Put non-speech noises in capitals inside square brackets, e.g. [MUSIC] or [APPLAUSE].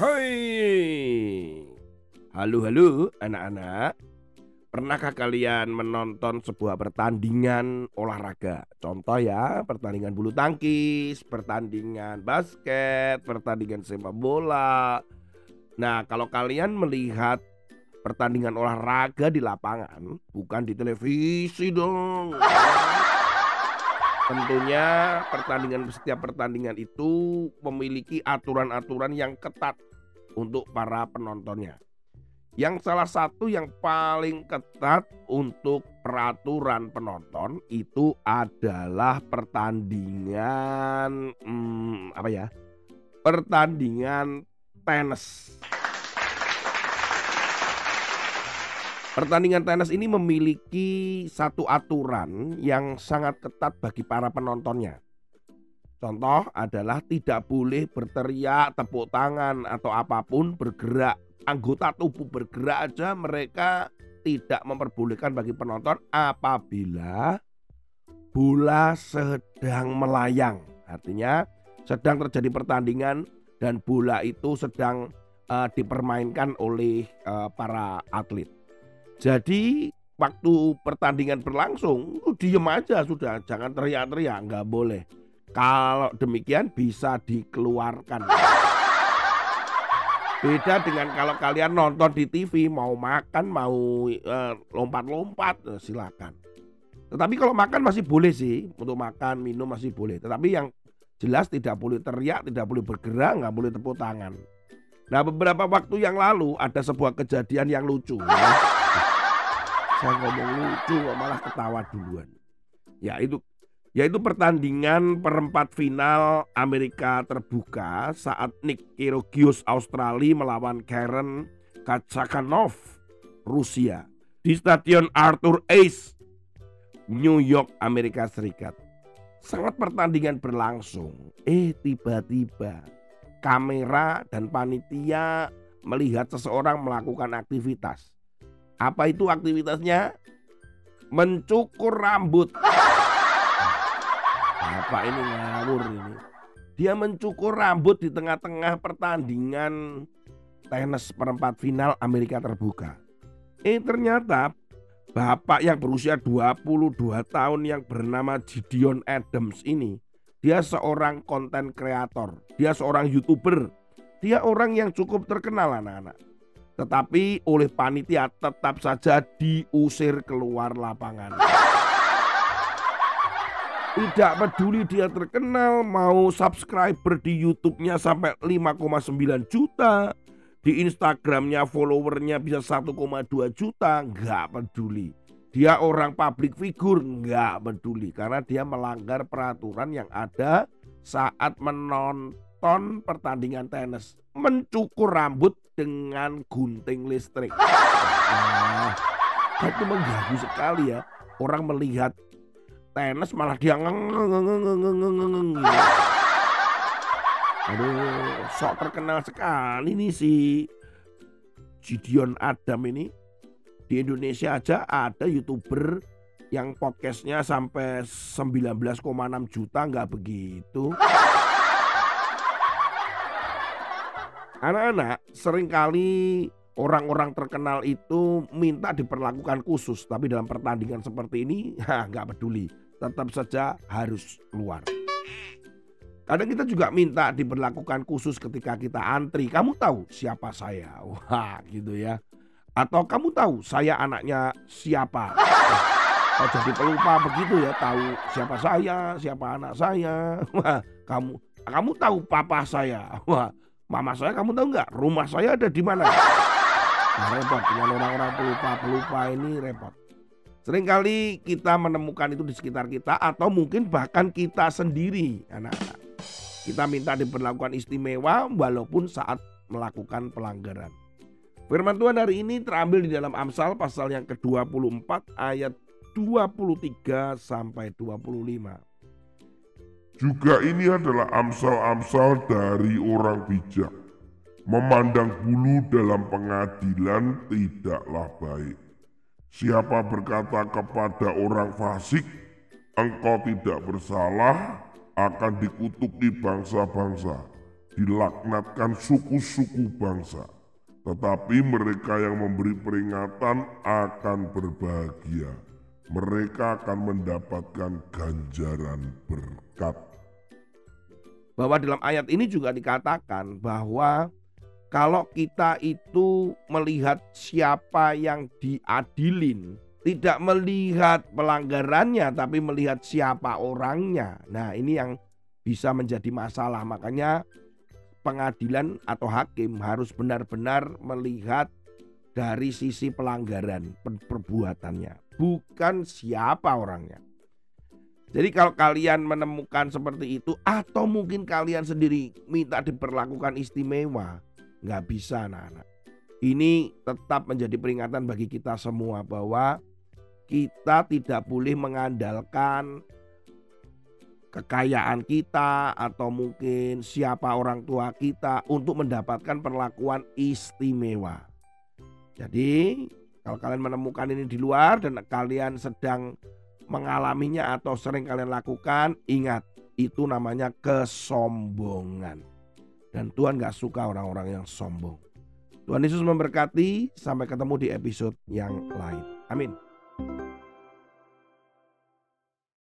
Hai. Halo halo anak-anak. Pernahkah kalian menonton sebuah pertandingan olahraga? Contoh ya, pertandingan bulu tangkis, pertandingan basket, pertandingan sepak bola. Nah, kalau kalian melihat pertandingan olahraga di lapangan, bukan di televisi dong. Tentunya pertandingan setiap pertandingan itu memiliki aturan-aturan yang ketat untuk para penontonnya. Yang salah satu yang paling ketat untuk peraturan penonton itu adalah pertandingan hmm, apa ya? Pertandingan tenis. Pertandingan tenis ini memiliki satu aturan yang sangat ketat bagi para penontonnya. Contoh adalah tidak boleh berteriak, tepuk tangan atau apa pun bergerak. Anggota tubuh bergerak aja mereka tidak memperbolehkan bagi penonton apabila bola sedang melayang. Artinya sedang terjadi pertandingan dan bola itu sedang uh, dipermainkan oleh uh, para atlet. Jadi waktu pertandingan berlangsung, diem aja sudah, jangan teriak-teriak, nggak boleh. Kalau demikian bisa dikeluarkan. Beda dengan kalau kalian nonton di TV mau makan mau lompat lompat-lompat eh, silakan. Tetapi kalau makan masih boleh sih untuk makan minum masih boleh. Tetapi yang jelas tidak boleh teriak, tidak boleh bergerak, nggak boleh tepuk tangan. Nah beberapa waktu yang lalu ada sebuah kejadian yang lucu. Ya saya ngomong lucu malah ketawa duluan. Ya itu yaitu pertandingan perempat final Amerika terbuka saat Nick Kyrgios Australia melawan Karen Kachanov Rusia di Stadion Arthur Ashe New York Amerika Serikat. Sangat pertandingan berlangsung. Eh tiba-tiba kamera dan panitia melihat seseorang melakukan aktivitas apa itu aktivitasnya? Mencukur rambut. Bapak ini ngawur ini. Dia mencukur rambut di tengah-tengah pertandingan tenis perempat final Amerika terbuka. Eh ternyata bapak yang berusia 22 tahun yang bernama Gideon Adams ini dia seorang konten kreator, dia seorang youtuber, dia orang yang cukup terkenal anak-anak. Tetapi oleh panitia tetap saja diusir keluar lapangan. Tidak peduli dia terkenal, mau subscriber di YouTube-nya sampai 5,9 juta, di Instagramnya followernya bisa 1,2 juta, nggak peduli. Dia orang public figure, nggak peduli karena dia melanggar peraturan yang ada saat menonton pertandingan tenis, mencukur rambut dengan gunting listrik. Nah, itu mengganggu sekali ya. Orang melihat tenis malah dia ngeng Aduh, sok terkenal sekali nih si Gideon Adam ini. Di Indonesia aja ada youtuber yang podcastnya sampai 19,6 juta nggak begitu. Anak-anak sering kali orang-orang terkenal itu minta diperlakukan khusus, tapi dalam pertandingan seperti ini nggak peduli, tetap saja harus keluar. Kadang kita juga minta diperlakukan khusus ketika kita antri. Kamu tahu siapa saya? [LAUGHS] Wah, gitu ya. Atau kamu tahu saya anaknya siapa? Oh, jadi pelupa begitu ya, tahu siapa saya, siapa anak saya. [LAUGHS] Wah, kamu kamu tahu papa saya. [LAUGHS] Wah, Mama saya kamu tahu nggak rumah saya ada di mana? Nah, repot dengan orang-orang pelupa-pelupa ini repot. Seringkali kita menemukan itu di sekitar kita atau mungkin bahkan kita sendiri anak-anak. Kita minta diperlakukan istimewa walaupun saat melakukan pelanggaran. Firman Tuhan hari ini terambil di dalam Amsal pasal yang ke-24 ayat 23 sampai 25. Juga ini adalah amsal-amsal dari orang bijak. Memandang bulu dalam pengadilan tidaklah baik. Siapa berkata kepada orang fasik, engkau tidak bersalah, akan dikutuki bangsa-bangsa. dilaknatkan suku-suku bangsa. Tetapi mereka yang memberi peringatan akan berbahagia. Mereka akan mendapatkan ganjaran berkat. Bahwa dalam ayat ini juga dikatakan bahwa kalau kita itu melihat siapa yang diadilin, tidak melihat pelanggarannya tapi melihat siapa orangnya. Nah, ini yang bisa menjadi masalah. Makanya pengadilan atau hakim harus benar-benar melihat dari sisi pelanggaran perbuatannya, bukan siapa orangnya. Jadi kalau kalian menemukan seperti itu atau mungkin kalian sendiri minta diperlakukan istimewa, nggak bisa anak-anak. Ini tetap menjadi peringatan bagi kita semua bahwa kita tidak boleh mengandalkan kekayaan kita atau mungkin siapa orang tua kita untuk mendapatkan perlakuan istimewa. Jadi, kalau kalian menemukan ini di luar dan kalian sedang mengalaminya atau sering kalian lakukan, ingat itu namanya kesombongan. Dan Tuhan gak suka orang-orang yang sombong. Tuhan Yesus memberkati, sampai ketemu di episode yang lain. Amin.